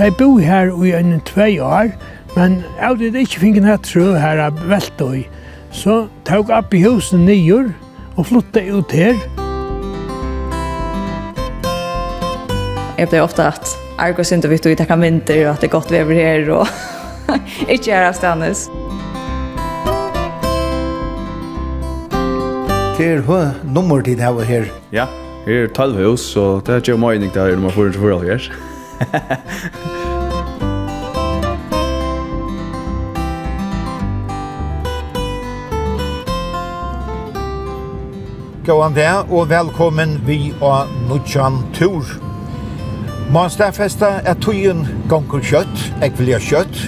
De bo her i en tvei år, men av det ikke finner jeg trø her av Veltøy. Så tok opp i husen nyer og flyttet ut her. Jeg ble ofte at Argo synd og vitt og vi takker mynter og at det er godt vever her og ikke her av Stannes. Det er hva nummer tid her her? Ja, her er 12 hus, så det er ikke mye det her nummer 444. Gåan det, og velkommen vi av Nudjan Tur. Man stafesta er tøyen gonger kjøtt, ekvilja kjøtt.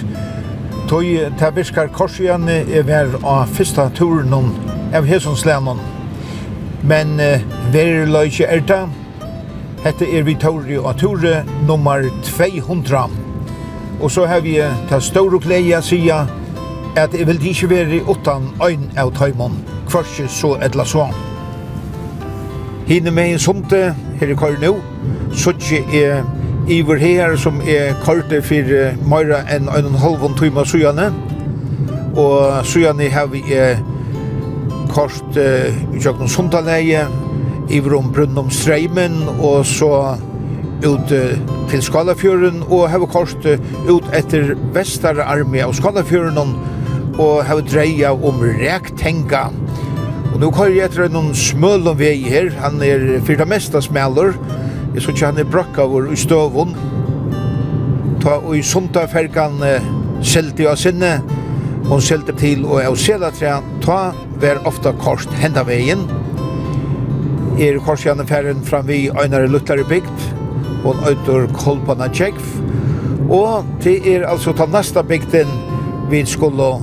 Tøy ta viskar korsjan er vær av fyrsta turen av Hesonslænen. Men uh, vær løyke er det. Hette er vi Tori og Tore nummer 200. Og så har vi ta og pleia sida at jeg vil ikke være utan øyn av tøymon, kvarsi så etla sånn. Hine med en sumte, her i kar nu, suttje er iver her som er karte for meira enn en og en halv time sujane. Og sujane har vi er kort i kjøkken sumtaleie, iver om brunnen om streimen, og så ut til Skalafjøren, og har vi kort ut etter vestare armi av Skalafjøren, og har vi dreia om rektenga, og Og nå kører jeg etter noen smøl om vei her. Han er fyrt av mesta smeller. Jeg synes ikke han er brakka vår i støvun. Ta, og i sunta fergan eh, selte av sinne. Hon selte til og av selatrea. Ta vær ofta kort henda veien. Er korsjane ferren fram vi Einare Lutlare bygd. Hon autor Kolpana Tjekv. Og det er altså ta nasta bygden vi skulle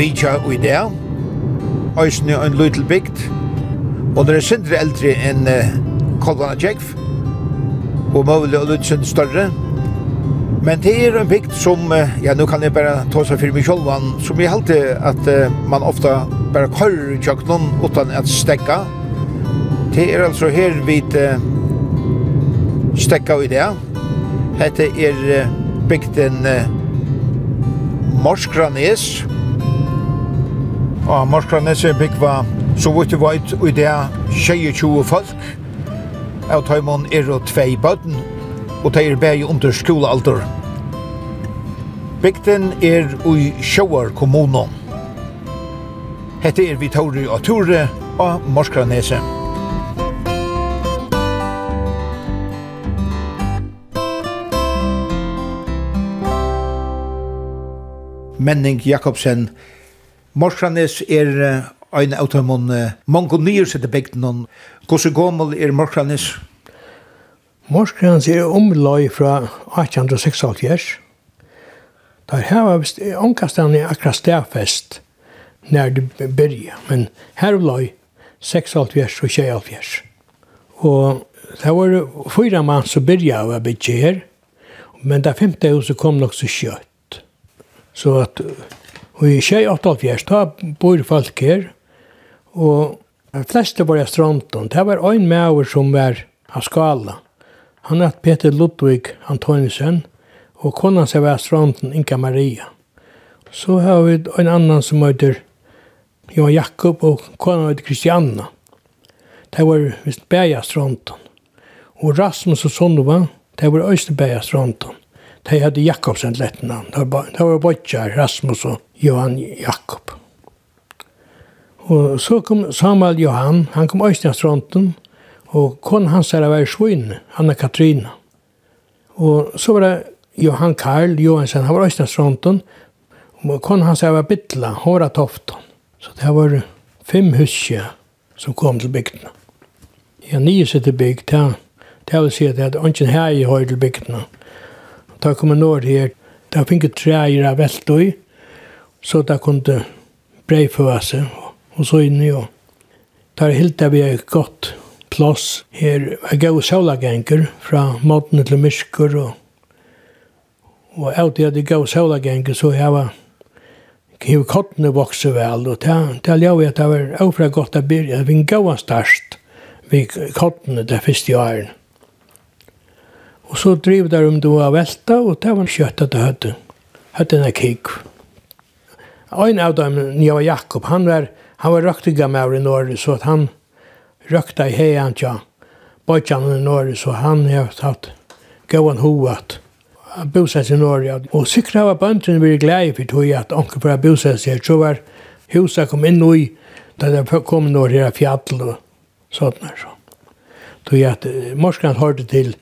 vidja ui det eisne en little bygd, og det er sindre eldre enn uh, Kolvana Tjekv, og mulig og lytel større. Men det er en bygd som, ja, nu kan jeg bare ta seg for meg selv, som jeg halte at uh, man ofta bare kører i kjøkkenen utan at stekka. Det er altså her vi uh, stekka i det. Hette er uh, bygden uh, Morskranes, Og Morskranese byggva, så vidt du vet, i det 22 folk, av Tøymon er og tvei bøtten, og de er bæg under skolealder. Bygden er i Sjøar kommunen. Hette er Vitori og Tore og Morskranese. Menning Jakobsen, Morsanes er ein av dem mongonier sette bygden om. Hvordan gammel er Morsanes? Morsanes er omløy fra 1876. Der her var vist omkastan i akkurat stedfest når det byrja, men her løy 86 og 76. Og det var fyra mann som byrja av å bygge her, men det femte huset kom nok så kjøtt. Så at Og i 1978, da bor folk her, og de fleste var i Stronton. Det var en maver som var av skala. Han het Peter Ludvig Antonisen, og konan seg var stronten Inga Maria. Så har vi en annan som heter Johan Jakob, og konan heter Kristianna. Det var vist Beja Stronton. Og Rasmus og Sundova, det var øyste bæja de hadde Jakobsen lettene. Det var Bodjar, Rasmus og Johan Jakob. Og så kom Samuel Johan, han kom Øystein og kon hans er var svin, Anna Katrina. Og så var det Johan Karl Johansen, han var Øystein og kon hans her var Bittla, Håra Tofton. Så det var fem huskje som kom til bygdene. Ja, nye sitter bygd, det, Det vil si at det er ikke her i høy til bygdene. Da kom jeg nord her, da fikk jeg treier av veltøy, så da kunne breiføve seg, og så inn i og. Da hilde vi et godt plass her, jeg gav sjålagenker fra måten til mysker, og, og av det jeg gav sjålagenker, så jeg var Hiv kottene vokse vel, og det er jo at det var overra godt å byrja, vi gav en størst, vi kottene det første åren. Og så driv der om du var velta, og det var kjøtt at det høyde. Høyde en kik. En av dem, Njava Jakob, han var, han var røktiga med i Norge, så at han røkta i heian tja, bøtjan i Norge, så han har tatt gåan hoat. Han bosett i Norge, og sikkert var bøntren vi glede for tog at onke for å bosett seg, så var huset kom inn i, da det kom Norge her fjall og sånt. Så. Tog at morskan hørte til,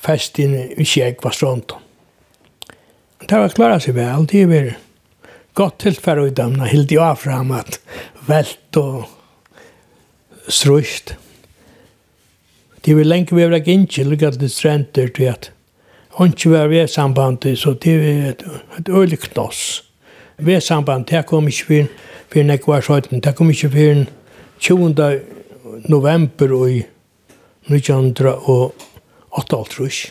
fest inn i kjeg var strånt. Det var klara seg vel, det var godt tilfære i dem, når hilde jeg fram at velt og strust. Det var lenge vi var ikke lukket til strenter til at hun ikke var ved sambandet, så det var et, et øyelig knoss. Ved sambandet, det kom ikke for for nek var sjøtten, det kom ikke for 20. november i 1900 og 8,5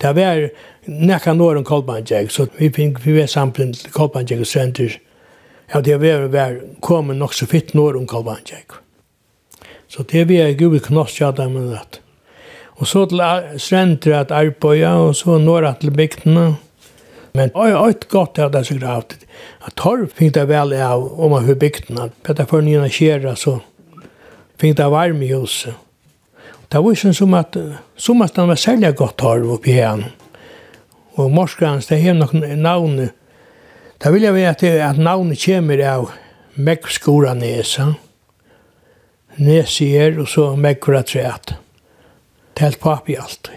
Det var nekka når om kolbanjeg, så vi fikk vi var samtidig til kolbanjeg og strender. Ja, det var, var kommet nok så fitt når om kolbanjeg. Så det var jeg gud knoss ja dem og det. Og så til strender at arbeida, og så når at til bygdene. Men oi, oi, godt at det så gravt. At torv fikk det vel av om man hur bygdene. Petter for nye kjera, så fikk det varm i huset. Det var ikke som at sommerstaden var særlig godt harv oppi igjen. Og morskans, det er noen navn. Da vil jeg vite at, at navnet kommer av Mekkskora Nesa. Nesier og så Mekkora Træt. Det er helt papi alt.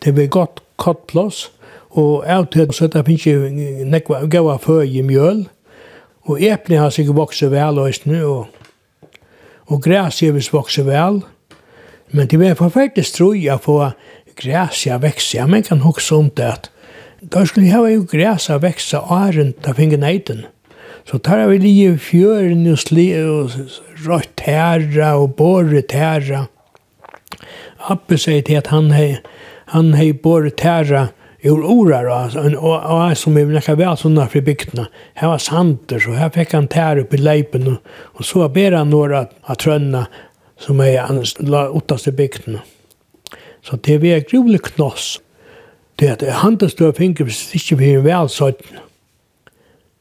Det blir godt kottplås. Og av til så det finnes ikke nekva gaua føy i mjøl. Og eplene har sikkert vokset vel og og, og græs er vokset vel. Og Men det var forferdelig strøy å få græs å vekse. Man kan huske om det at da skulle jeg ha jo græs å vekse åren til å finne neiden. Så tar jeg vel i fjøren og sli og rødt tæra og båret tæra. Appe sier til at han har han har båret tæra ur orar og en og som er nekka vel sånne fri bygdene. Her var sander, så her fikk han tæra opp i leipen og, og så ber han några av trønna som er annars la uttaste bygden. Så det er et gruvlig knoss. Det at handelsdøy finner hvis ikke blir vel sånn.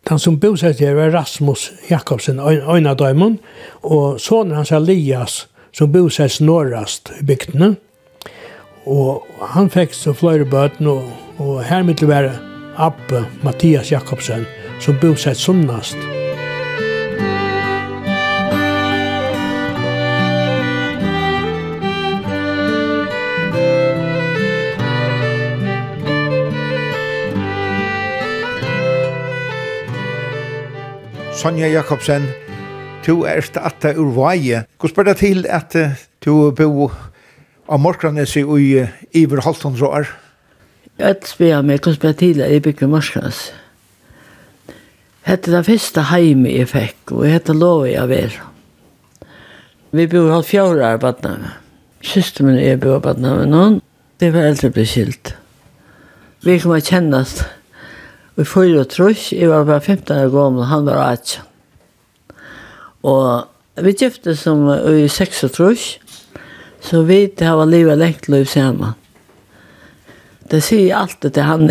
Den som bosett her var Rasmus Jakobsen, øyne døymon, og sånn hans Elias, som bosett norrast i bygdene. Og han fikk så flere bøten, og, og her mitt være Abbe Mathias Jakobsen, som bosett sunnast. Sonja Jakobsen, du er atta ur vaje. Hvor spør det til at du bo av Morskranes i iver halvtons år? Jeg spør meg hvor spør til at jeg bygger Morskranes? Hette det første heime jeg fikk, og hette lov jeg var. Vi bor halv fjord av badna. Syster min er bor av noen. det var eldre ble skilt. Vi kommer å kjennast. Vi får jo trus, jeg var bare 15 år gammel, han var 18. Og vi gifte som i 6 år så vi har livet lengt liv sammen. Det sier alltid til han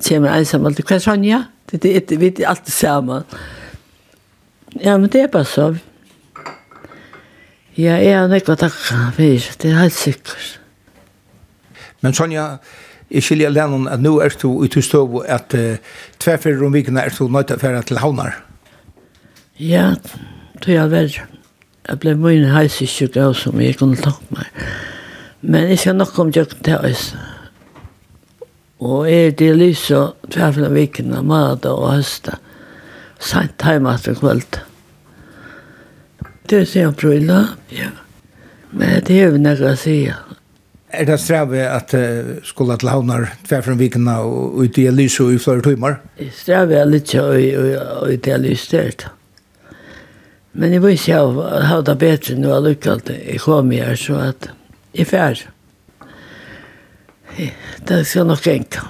kommer ensam, alltid, hva er sånn, ja? Det er vi er alltid sammen. Ja, men det er bare så. Ja, jeg har nekva takk, det er helt sikkert. Men Sonja, Jeg skiljer lennom at nå er du i Tustov at uh, tverfer om vikene er du nødt til å fære til havnar. Ja, det er vel. Jeg ble mye heis i sjukke av som jeg kunne takke meg. Men jeg skal nok om jeg til oss. Og jeg er til lys og tverfer om vikene, mat og høste. Sent hjemme etter kveld. Det er sen prøyla, ja. Men det er jo noe å si, ja. Er det strave at uh, skulle til havnar tverfra vikene og ut i lys og i flere timer? Strave er litt og ut i lys der. Men jeg vil ikke ha det bedre nå jeg lukket jeg kom her, så at jeg fær. Det skal nok enka.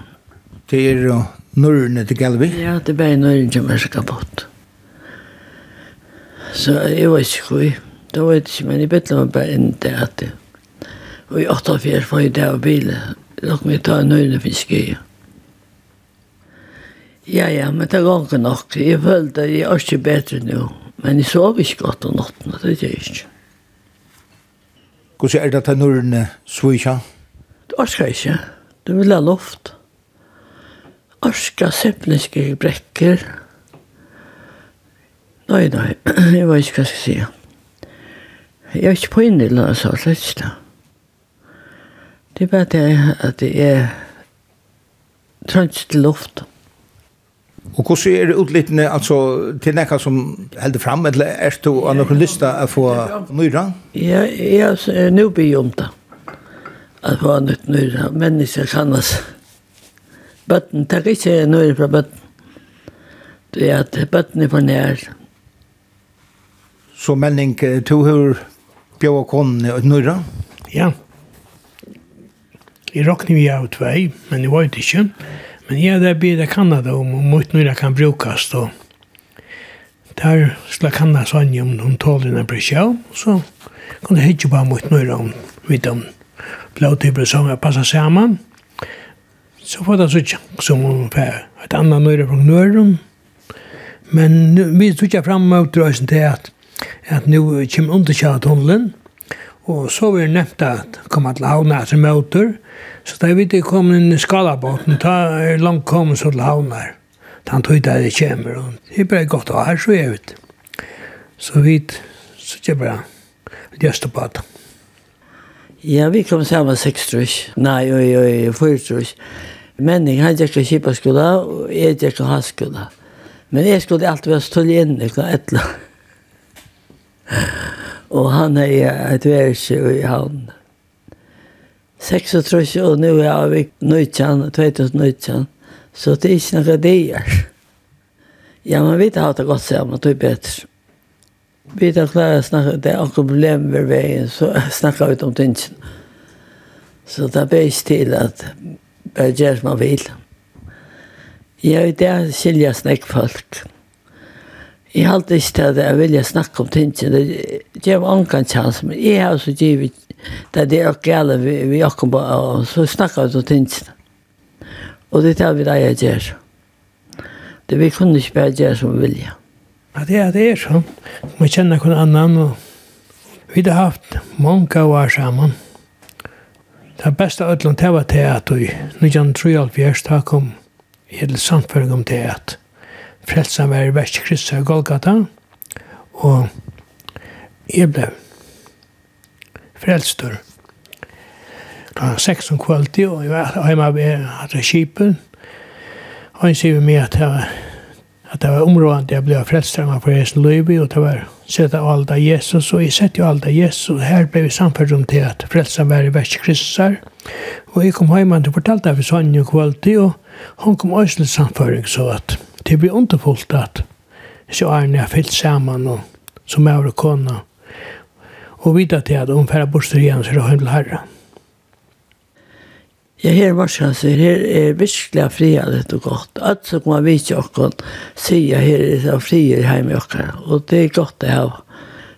Det er jo nørrene til Galvi? Ja, det er bare nørrene som er skal bort. Så jeg vet ikke hvor. Da var jeg ikke, men jeg bedre meg bare inn til at jeg Og i 88 får jeg der og bil. Nok med ta en nøyne fiske. Ja, ja, men det går ikke nok. Jeg følte at jeg er ikke bedre nå. Men jeg sov ikke godt om natten, det er jeg ikke. Hvordan er det til nøyne svøyja? Det orsker jeg ikke. Det vil ha luft. Orsker sepniske brekker. Nei, nei, jeg vet ikke hva jeg skal si. Jeg er ikke på inn i innløs, altså, slett ikke det. Det er bare det at det er trønt til luft. Og hvordan er det utlittende altså, til nekka som heldur fram, eller er du av noen lysta å få nyra? Ja, jeg er nå blir om det. At få nytt nøyre. mennesker kannas. Bøtten, takk ikke nøyre fra bøtten. Det er at bøtten er for nær. Så menning, to hur bjør og konne og nyra? Ja. Ja. Jeg råkner vi av tvei, men jeg vet ikke. Men jeg hadde bedt Kanada om, om mot nøyre kan brukes. Og der skulle Kanada sånn om hun tåler en brysjau, så kunne jeg ikke bare mot nøyre om vidt om blåtyper som jeg passet sammen. Så får det sånn som om et annet nøyre fra nøyren. Men vi tog ikke frem mot røysen til at, at nå kommer underkjøret tunnelen, Og så var det nevnt at komme til havna etter møter, så da vi ikke kom inn i skalabåten, da er langt kommet så til havna her. Da han tog det det kommer, og det er bare godt å ha her, så er vi. Så vi, så det er bare gjøst på det. Ja, vi kom sammen seks trus. Nei, oi, oi, fyr trus. Men jeg hadde ikke kjipa skola, og jeg hadde ikke hans skola. Men jeg skulle alltid være stål inn, ikke noe etla. Og han er et verse i havn. 36 og nå er vi nøytjan, 2019, så det er ikke noe det er. Ja, men vi har det godt sammen, det er bedre. Vi har klart å snakke, det er akkurat problem ved veien, så snakker vi om tingene. Så det er ikke til at bare gjør som man vil. Jeg vet det, skiljer jeg snakk folk. Ja. Jeg har alltid ikke til at jeg vil snakke om tingene. Det gjør ankan chans, men jeg har så givet det det er gale vi, vi akkom på, og så snakker vi om tingene. Og det er vi det jeg gjør. Det vi kunne ikke bare gjøre som vi vilja. Ja, det er det er sånn. Man kjenner kun annan, og vi har haft mange år sammen. Det beste av ødelen, det var teater. Nå kjenner 3,5 år, da kom hele samføring om teater frelsa meg i Vest Kristus og Golgata, og jeg ble frelstur. Klokka seks om kvöldi, og jeg var hjemme ved hadde kipen, og han sier meg at det var at det var området jeg ble frelst av for Jesu løyby, og det var sett av alt av Jesus, og jeg sett jo alt av Jesus, og her ble vi samført om til at frelst av hver vers Kristusar, og jeg kom hjemme til å fortelle det for sånn jo kvalitet, og hun kom også til samføring, så at det blir underfullt at så er har fyllt sammen og som er og kona og videre til at hun færre bort igjen så er det har hun herre. Ja, her var det så her er virkelig frihet og godt. Alt som man vet jo ikke sier her er det frihet hjemme og og det er godt det her.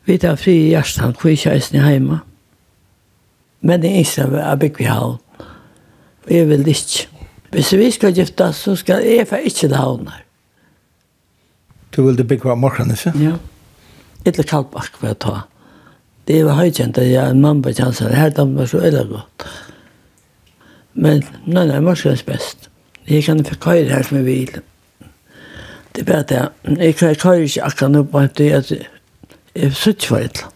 Vi tar fri i hjertet, hvor ikke er hjemme. Men det er ikke sånn at vi ikke har. Vi er vel ikke. Hvis vi skal gifte, så skal jeg ikke ha henne. Du vil det bygge av morgenen, ikke? Ja. Etter kaldbakk for å ta. Det var høykjent, jeg er en mann på kjanser. Her er det så øyla godt. Men nei, nei, morgens best. Jeg kan få køyre her som jeg vil. Det er bare at jeg kan køyre ikke akkurat nå på at jeg er sutt for et eller annet.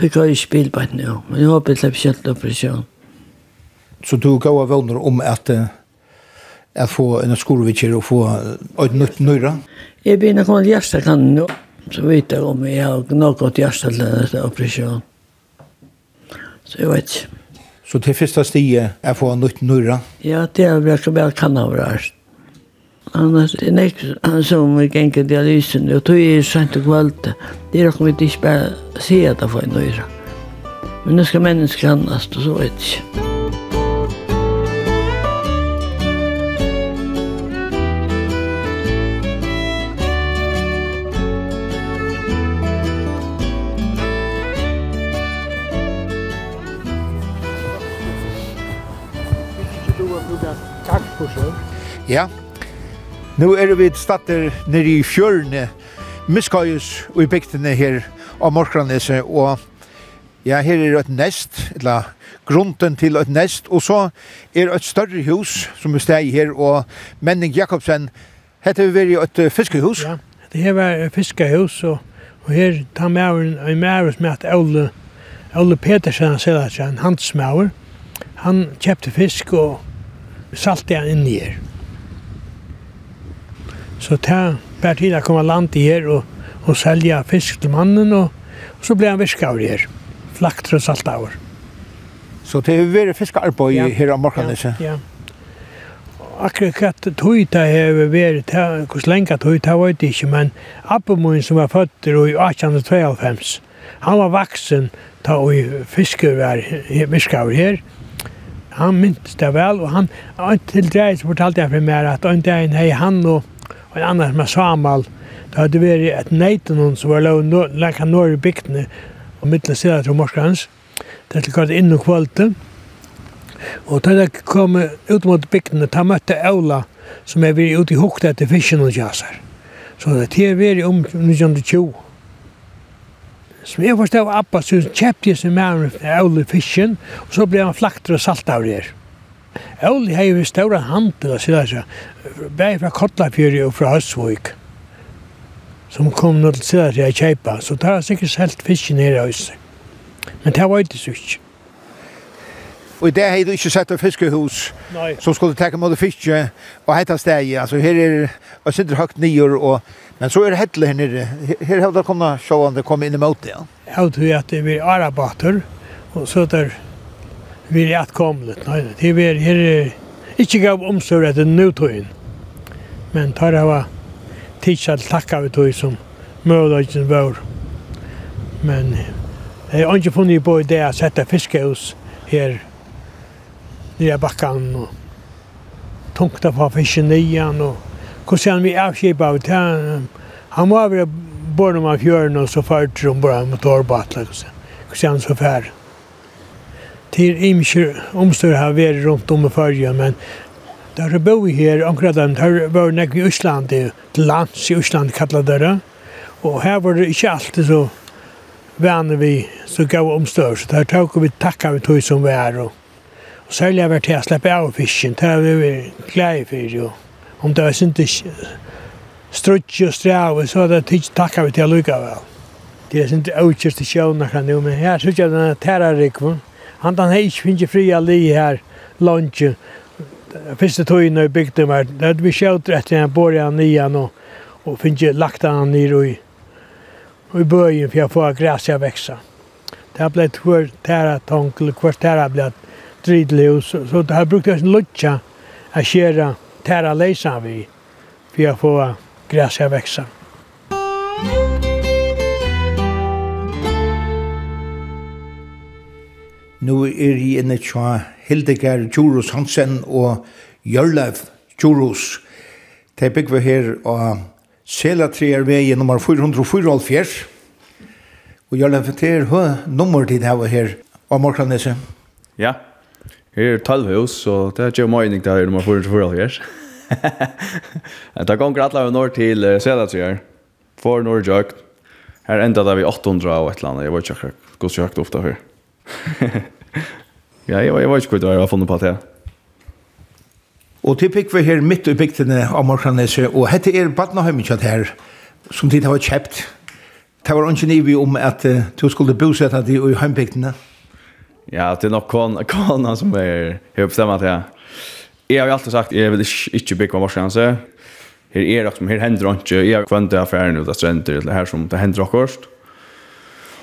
Du kan ikke bil på et nå, men jeg håper jeg slipper kjent operasjon. Så du gav av vågner om at att få en skolevitsjer og få et nytt nöjra? Jag blir när kommer hjärsta kan nå, så vet jeg om jeg har nok gått till til denne operationen. Så jeg vet ikke. Så till första stiget är få en nytt nöjra? Ja, det er vel ikke bare kan ha varit. Annars er det inte som vi gänger dialysen og tog är sent og kvällt. Det er ikke vi bare bara at att får en nøyre. Men nå skal mennesker annars og så vet jag. Ja. Nu er vi statter nere i fjørne, Miskajus og i bygtene her av Morkranese, og ja, her er et nest, eller grunden til et nest, og så er et større hus som er steg her, og Menning Jakobsen, hette vi vært et fiskehus? Ja, det her var et fiskehus, og, og her tar med en mære som heter Ole, Ole Petersen, han, han handsmæver, han kjøpte fisk og salte han inn i her. Så det var tid å komme land i her og, og selge fisk til mannen, og, og så ble han virkaver her. Flakter og saltaver. Så det har vært fiskarbeid ja. her av Morkaneset? Ja, ja. Akkurat tog det har vært, hvor lenge tog det var det ikke, men Abbemoen som var født i 1892, han var vaksen da vi fisker var virkaver her. Han myntes det vel, og han, til dreis fortalte jeg for meg at en dag hei han og og annars med Samal, det hadde vært et neiten hun som var lov lenka nord i bygdene og mittlen sida til Morskans. Det er kallet inn og kvalitet. Og da jeg kom ut mot bygdene, da møtte Aula som er vært ute i hukta etter fisken og jasar. Så det er vært om 1920. Som jeg forstod Abba, så kjøpte jeg seg med Aula fisken, og så ble han flakter og salt av det. Oli hei vi ståra handel og sida sida, bæg fra Kotlafjøri og fra Høsvøk, som kom nå til sida sida kjeipa, så det har sikkert selt fisk nere av oss. Men det var ikke så ikke. Og i det hei du ikke sett et fiskehus Nei. som skulle teka mot fisk og heita steg, altså her er og sitter høgt nyer, og, men så er det hettle her nere, her har det kommet sjåan det kom inn i møte, ja. Jeg tror at det blir arabater, og så der vi är att komma nej det är her är inte gav omsorg etter nu men tar jeg var tidsal tacka vi tog som mødøyden var men jeg har ikke funnet på idé å sette fiskehus här nere backan och tunkta på fiskenian och hur han vi avskipa av det. han må var bort om av fjøren og så fart som bare motorbåt Hvordan han så färd til imkir omstör här vi rundt om i förja men där bo vi här ankra dem där var nek i Island til lands i Island kallet det og her var det ikke alltid så vane vi så gav omstör så der tok vi tacka vi tog som vi er, og, og særlig har vært til å slippe av fisken har vi vært klär för ju om det var ikke strutje og strave, så det tids takkar vi til å lukka vel. Det er sint avkjørst i sjøvna kan nu, men her synes jeg denne tæra Han han hej ikke finnes fria li her, lunge. Første tøyene i bygden var, det hadde vi skjøter etter han bor han nian og, og finnes lagt han nir og i, i bøyen for å få græs jeg veksa. Det har blivit hver tæra tonkel, hver tæra blivit dridlig så det har brukt en lutsja a skjera tæra leisan vi for å få græs växa veksa. Nu er jeg inne tja Hildegard Tjurus Hansen og Jørlev Tjurus. De bygger her av Selatrier vei nummer 444. Og Jørlev, det er hva nummer tid det her av Morklandneset. Ja, her er 12 hus, så det er ikke møyning det her nummer 444. Det gonger alle av nord til Sedatrier, for nordjøkt. Her enda da vi 800 og et eller annet, jeg vet ikke hva, hva, hva, ofta her. ja, jeg, jeg vet ikke hva jeg har funnet på det. Og til pikk vi her midt i bygdene av Morkaneset, og hette er badnahøymikjat her, som tid har kjøpt. Det var ikke nivi om at uh, du skulle bosette deg i heimbygdene. Ja, det er nok kon kona som er har bestemt det. Jeg har jo alltid sagt, jeg vil ikke, ikke bygge Morkaneset. Her er det som her hender ikke, jeg har kvendt affæren ut av strender, eller her som det hender akkurat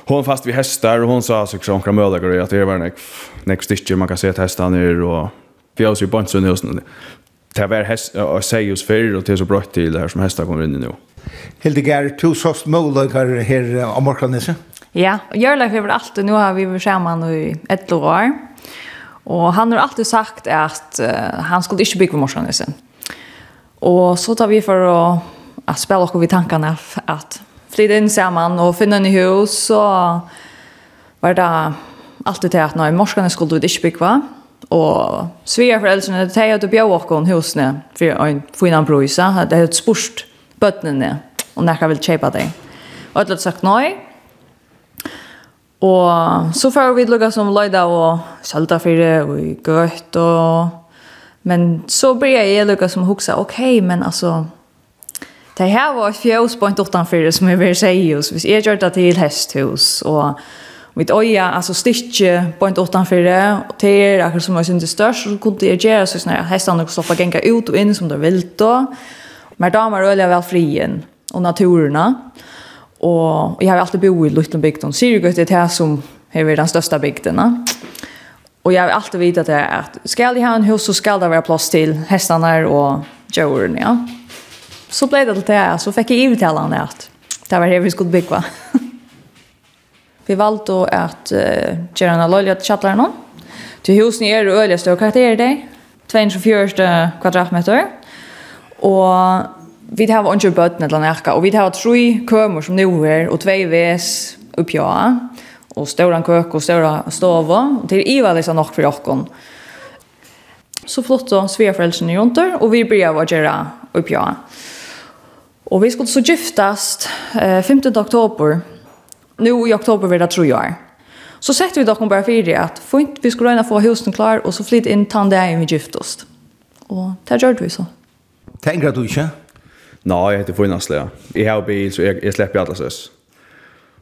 hon fast vi hästar och hon sa så också några mödrar att det var nek nek stitch man kan se att hästar ner och vi har ju bunch nu sån det var häst och säger oss för och är så brått till det här som hästar kommer in nu. Hildegard, to soft mödrar här om Marklandnisse. Ja, Jörleif har alltid, nu har vi varit samman i ett år. Och han har alltid sagt att uh, han skulle inte bygga Marklandnisse. Och så tar vi för att, att spela och vi tankarna att flytta in samman och finna en hus så var det alltid det att när morskan skulle ut inte bygga och svea föräldrarna det här att bjöd åka en hus nu för en finan det är ett spurst bötnen och när jag vill köpa det. Och jag har sagt nej. Och så får vi lugga som löjda och sälta för det och gött och men så börjar jag lugga som huxa okej okay, men alltså Det här var ett fjås på inte utanför som jag vill säga hus. Vi är gjort till hästhus och mitt öja, alltså stickje på inte utanför det. Och det är akkurat som jag syns det störst så kunde jag göra så sådana hästarna kunde stoppa gänga ut och in som de vill då. Men damer öliga väl frien och naturerna. Och jag har alltid bo i Luttenbygden. Sirgöt är det här som är den största bygderna. Och jag har alltid vetat det att ska jag ha en hus så ska det vara plats till hästarna och djuren, ja så blev det till det. Så fick jag övertala honom att det var det vi skulle bygga. vi valde att uh, göra en lojliga till tjattlarna. Till husen är det öliga större kvarter det. 204 kvadratmeter. Och vi har inte bötten eller närka. Och vi har tre kömer som nu är och två väs uppgöra. Och stora kök och stora stova. Och till Iva liksom nog för oss så flott så svea föräldrar runt och vi börjar vara göra uppgöra. Och vi skulle så giftast eh, 15 oktober. Nu i oktober vil det tro år. Så sette vi dock bare bara at att inte vi skulle röna få husen klar och så flytt in det vi giftast. Och det gjør vi så. Tänker du inte? Nej, jag heter Fornaslöja. Jag har bil så jeg, jeg slipper alla søs.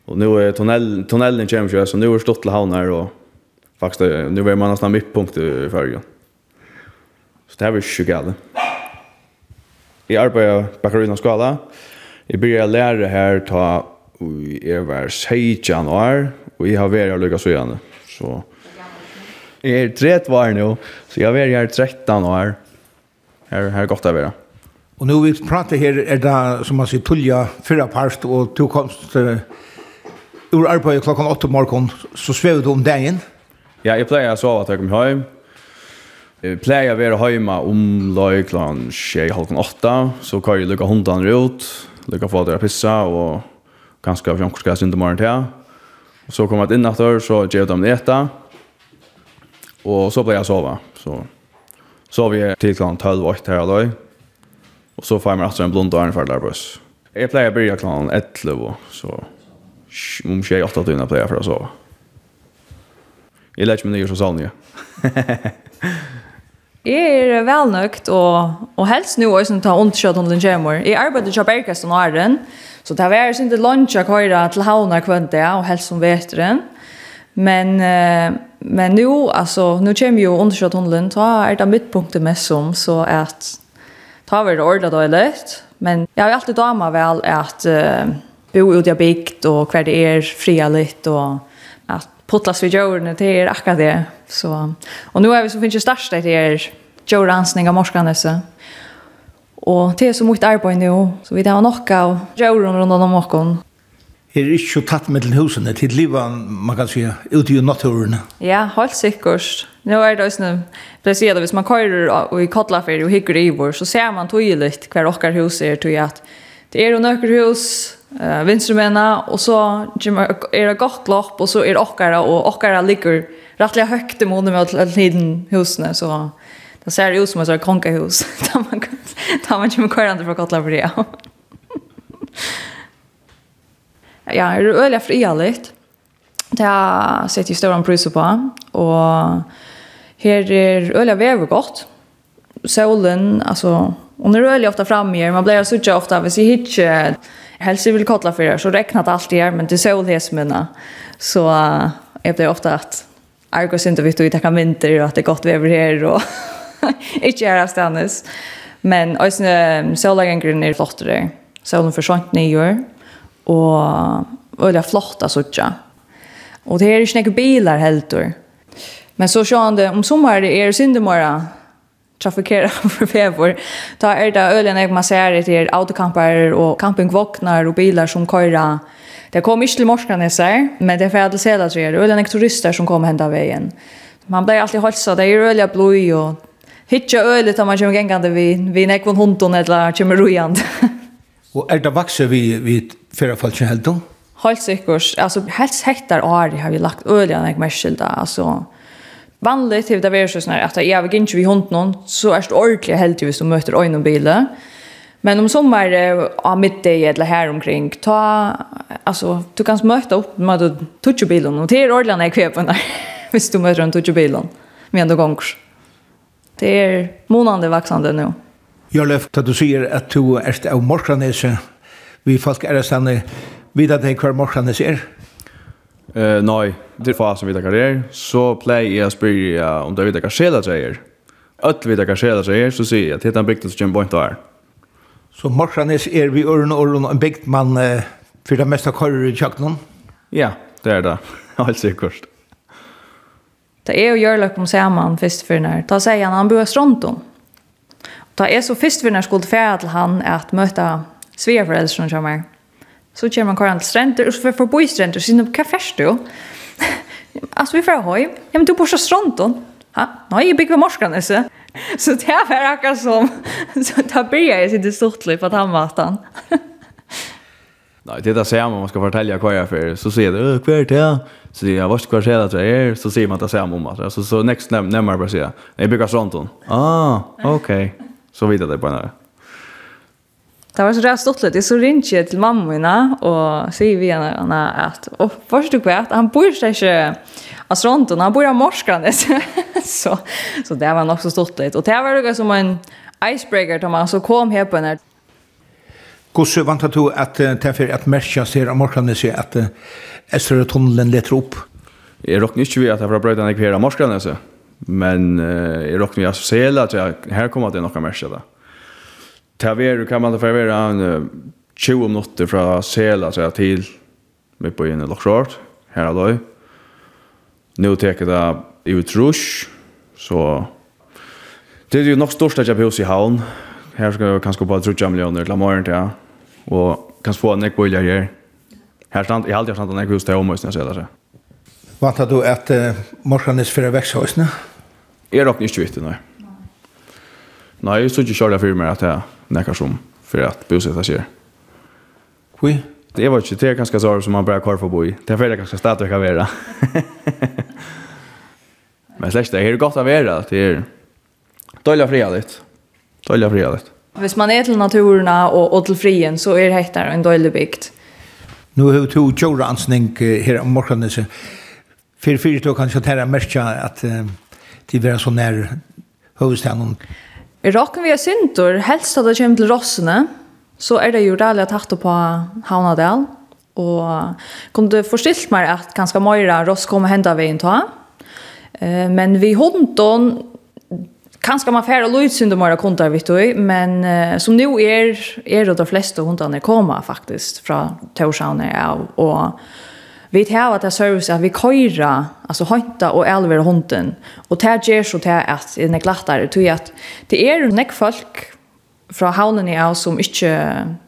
Och nu är tunnel, tunneln kommer ju så nu är stått till havnar og faktisk, nu er man nästan mittpunkt i färgen. Så det här vi ju galet. Jeg arbeider på av skala. Jeg begynner å lære her ta jeg var 16 år, og jeg har vært her så igjen. Så jeg er 30 år nå, så jeg har vært her 13 år. Her, her er godt å være. Og nå vi prater her, er det som man sier tulja fyrra parst, og to komst uh, ur arbeid klokken 8 morgen, så svever du om dagen? Ja, jeg pleier å sove at jeg kommer hjem, Vi pleier å være hjemme om løykland åtta, så kan jeg lukke hundene ut, lukke få dere pissa, og kanskje fjonker skal jeg synte morgen til. Og så kommer jeg inn etter, så gjør jeg dem ete, og så pleier jeg å sove. Så sover jeg til klant 12 og 8 her og løy, og så får jeg meg etter en blond og en ferdig buss. Jeg pleier å begynne klant 11, så om 6-8 timer pleier jeg for å sove. Jeg lærer meg nye som sånn, ja. Jeg er velnøkt, og, og helst nå også ta ondkjøtt om den kommer. Jeg arbeider ikke bergast og Naren, så det var jeg til lunsj å køre til havner kvendt det, og helst som vet den. Men, men nå, altså, nå kommer jo ondkjøtt om den, så er det midtpunktet mest som, så at ta vi det ordentlig litt. men jeg har alltid damer vel at uh, bo ut i bygd, og hver det er fria litt, og att potlas vid jorden det är akkurat det så och nu är vi så finns ju störst det är jordansning av morskarna så och det är så mycket arbete nu så vi tar nog av jorden runt om morgon Er det så tatt med mellan husene til livet, man kan si, ute i naturen ja helt sikkert. Nå er det også, nu sier det hvis man kører och i kottlafer og hygger i vår så ser man tydelig hver okker hus er till at det er jo nøkker hus, uh, vinstrumena, og så er det godt lopp, og så er det okkara, og okkara ligger rettelig høyt i måneden med alle tiden husene, så det ser ut som et sånt konkehus, da man, da man kommer kvarandre fra Kotla for det, ja. er det øyelig fria litt. Det har sett i større priser på, og her er øyelig vever godt. Solen, altså, Och nu rör jag ofta fram i man blir så ofta hvis jag hittar helst vill kolla för er. Så räknar det alltid här men det så det smuna så uh, jag blir ofta att Argos inte vet hur det kan vinter och att det är gott väder här och inte är avståndes men alltså solagengren är flott där. Solen försvant ner år och öliga flotta sådär och det är ju snäcka bilar helt då. Men så sjön om sommaren är syndemora trafikera för fevor. Ta är det ölen jag ser det är autocampar och campingvagnar och bilar som köra. Det kommer inte till Morskranes men det är för att se det är ölen turister som kommer hända vägen. Man blir alltid hållsa, det är öliga blod och hitcha ölet om man kommer gängande vid, vid nekvon hundon eller kommer rojande. och är det vi vid, vid då. Helt sikkert. Alltså, helst hektar år har vi lagt öliga nekmärskilda. Alltså, vanligt till det är så snär att jag vill inte vi hund någon så är det ordentligt helt ju som möter ögon bilen. Men om sommar av middag eller här omkring ta alltså du kan möta upp med touch bilen och det är ordentligt när jag där. Visst du möter en touch bilen. med ändå gångs. Det är månande växande nu. Jag löfte att du säger att du är av Morkranese. Vi folk är stannar vid att det är kvar är. Eh nej, det får som vi tar karriär så play jag spyr om det vet där karsela säger. Allt vet där karsela säger så säger jag att hetan byggt så jump point där. Så Marsanes är vi örn och en byggt man för det mesta korrer i köknen. Ja, det är det. Allt säkert. Det är ju görlök om samman först för när. Ta säger han han bor i Stronton. Ta är så först för när skulle färd till han att möta svärföräldrar som kommer. Så kör man karan till stränder och så får bo i stränder. Så vad färs du? alltså vi får höj. Ja, men du bor så stronton. Ha? Nej, jag bygger morskanes. Så det här var akkurat som... Så där börjar jag sitta stortlig på tandvatan. Nej, det där ser man man ska fortälja vad jag för. Så ser det, vad är det? Så det jag, vart kvar ser det är, så ser man att det ser om att så så next nämmer bara säga. Jag bygger stronton. Ah, okej. Okay. Så vidare på den här. Det var så rätt stortligt. Så ringde jag till mamma mina och säger vi henne att och först du vet han bor sig inte av Stronton, han bor i Morskanes. så, så det var nog så stortligt. Och det var det som en icebreaker som man så kom här på när. Gosse vantar du att det för att märka sig av Morskanes att Östra tunneln letar upp? Jag råknar inte vid att jag var bröjt en ekvera Morskanes. Men jag råknar ju att jag ser att här kommer att det är några märka där ta ver kan man få förvärra en 20 minutter fra Sela så til med på inne Lockshort her alloy. Nu teker det i utrush så det er jo nok størst at jeg på i havn. Her skal jeg kanskje bare trutja millioner til morgen ja. Og kanskje få en ekk bøyler her. Her stand, jeg har alltid stand en ekk hus til omøysene, sier det seg. Vantar du at uh, morgenen er fyrir vekshøysene? Jeg råkner ikke vitt, nei. Nei, jeg stod ikke kjørt for meg at jeg nekker som for at bosettet skjer. Hvor? Det var ikke, det er ganske sår som man bare kvar for å bo i. Det er for det ganske stedet jeg kan være. Men slett det, er godt å være. Det er døylig fria litt. Døylig fria litt. Hvis man er til naturen og, og til frien, så er det her en døylig bygd. Nu har vi to kjøreansning her om morgenen, så for fyrt og kanskje tæra merkja at uh, de være så nær hovedstaden I rocken vi er synder, helst at det kommer til Rossene, så er det jo rælig at hatt på Havnadel. Og kunne du forstilt meg at ganske mye Ross kommer henda vi inn ta. Men vi hunden, kanskje man færre lyd om Moira kundar, vet du, men som nu er, er det de flesta hundarna kommer faktisk från Torshavn og, og Vi tar att det service att vi köra alltså hanta och elver hunden och det ger så det att det är glattare tror jag att det är näck folk fra havnen i av som ikke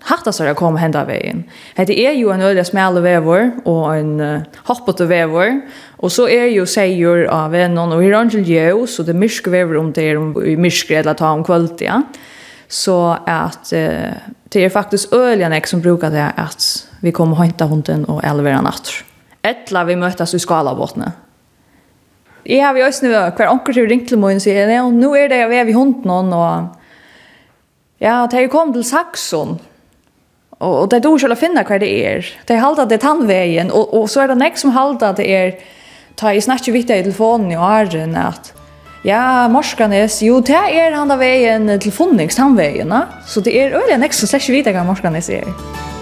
hatt seg å komme hende av veien. Det er jo en øyne smale vever og en uh, hoppete vever, og så er jo seier av vennene, og her er jo, så det er myrske vever om det er i myrske eller ta om kvalitet. ja. Så at uh, det er faktisk øyne jeg som bruker det at vi kommer hente hunden og elveren natter. Etla vi møttes i skalabåtene. Jeg har vi også nu, hver anker til ringt til morgen og sier, ja, nå er det jeg ved i hunden og ja, det er kom til Saxon, og, og det er dårlig å finne hva det er. Det er halda det tannveien, og, og så er det nek som halda det er, ta i snakke vidt i telefonen i åren, at ja, Morskanes, jo, det er han da veien til Funnings tannveien, så det er øyelig nek som slags vidt hva Morskanes er. Morskanes er.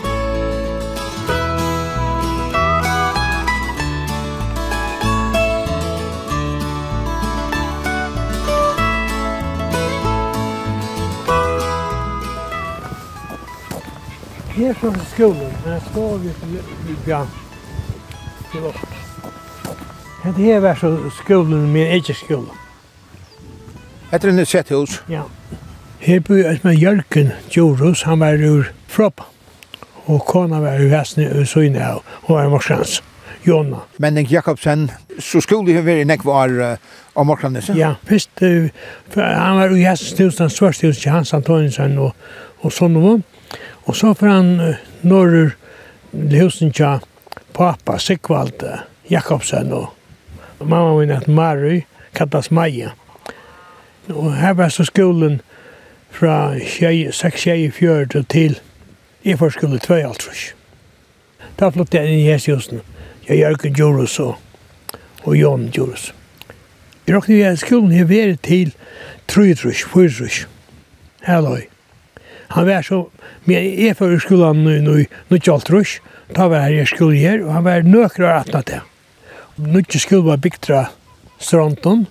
här från skolan, men jag ska vi bygga till oss. Det her var så skolen, min ikke skola. Heter det nu sett hus? Ja. Her bor jeg med Jørgen Djurhus, han var ur Fråpa. Og kona var ur Vestene og Søyne av, og var morsans, Jonna. Menning Jakobsen, så skulle hun være i Nekvar uh, av Morklandnese? Ja, først, uh, han var ur Jasens tusen, største hus til Hans Antoninsen og, og Sonovan. Og så får han norrur husen tja pappa, Sikvald Jakobsen og mamma min at Mary, kallas Maja. Og her var så skolen fra 6-6-4 til i får skole 2 altrus. Da flyttet jeg inn i hesthusen. Jeg Jørgen Djurus og, og Jon Djurus. Jeg råkne jeg skolen jeg vært til 3 trus, 4 trus. Halløy. Han var så, men jeg för i skolan nu, nu, nu kjaltrus, ta var jeg i skolen her, og han var nøkra att til. Nu ikke skolen var bygd fra stronton,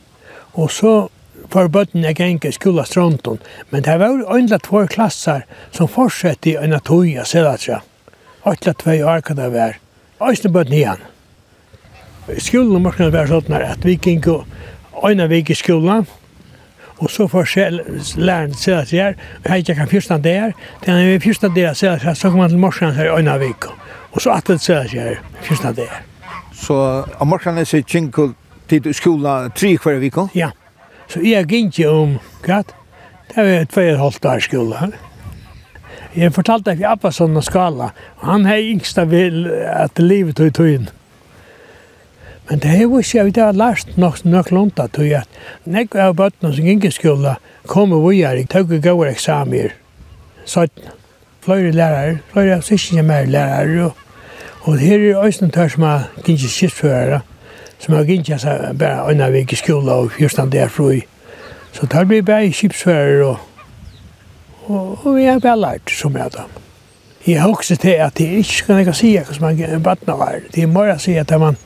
og så for bøtten jeg gikk i skolen stronton, men det var øyndla två klasser som fortsatte i en tog i Selatra. Øyndla två år kan det være. Øyndla bøtten igjen. Skolen måtte være sånn at vi gikk øyna vik i skolen, Og så får læren se at jeg er, og jeg gick han första där. Den är första vi säga det her, Så kommer man til morsan her i ena vecka. Og så att det jeg sig här. det her. Så om morsan är sig kinko till skola tre hver vecka? Ja. Så jeg gikk ikke om gatt. Det var et och ett halvt år skola. Jeg fortalte at vi Abbasson och Skala. Han har yngsta vill at livet tog i tøyen. Men det er jo ikke, jeg vet, jeg har lært nok nok lånt at jeg at nek av bøttene som gikk i skola kommer vi her, jeg tøk og gav eksamer. Så flere lærere, flere av sikkerne mer lærere, og, og her er øyne tør som har gikk i skissførere, som har gikk i bare øyne vik i skola og fyrstand der fru. Så tar vi bare skipsførere og, og, og vi har bare lært som jeg da. Jeg har også til at det ikke kan jeg si hva som er bøttene var. Det er mer å si at man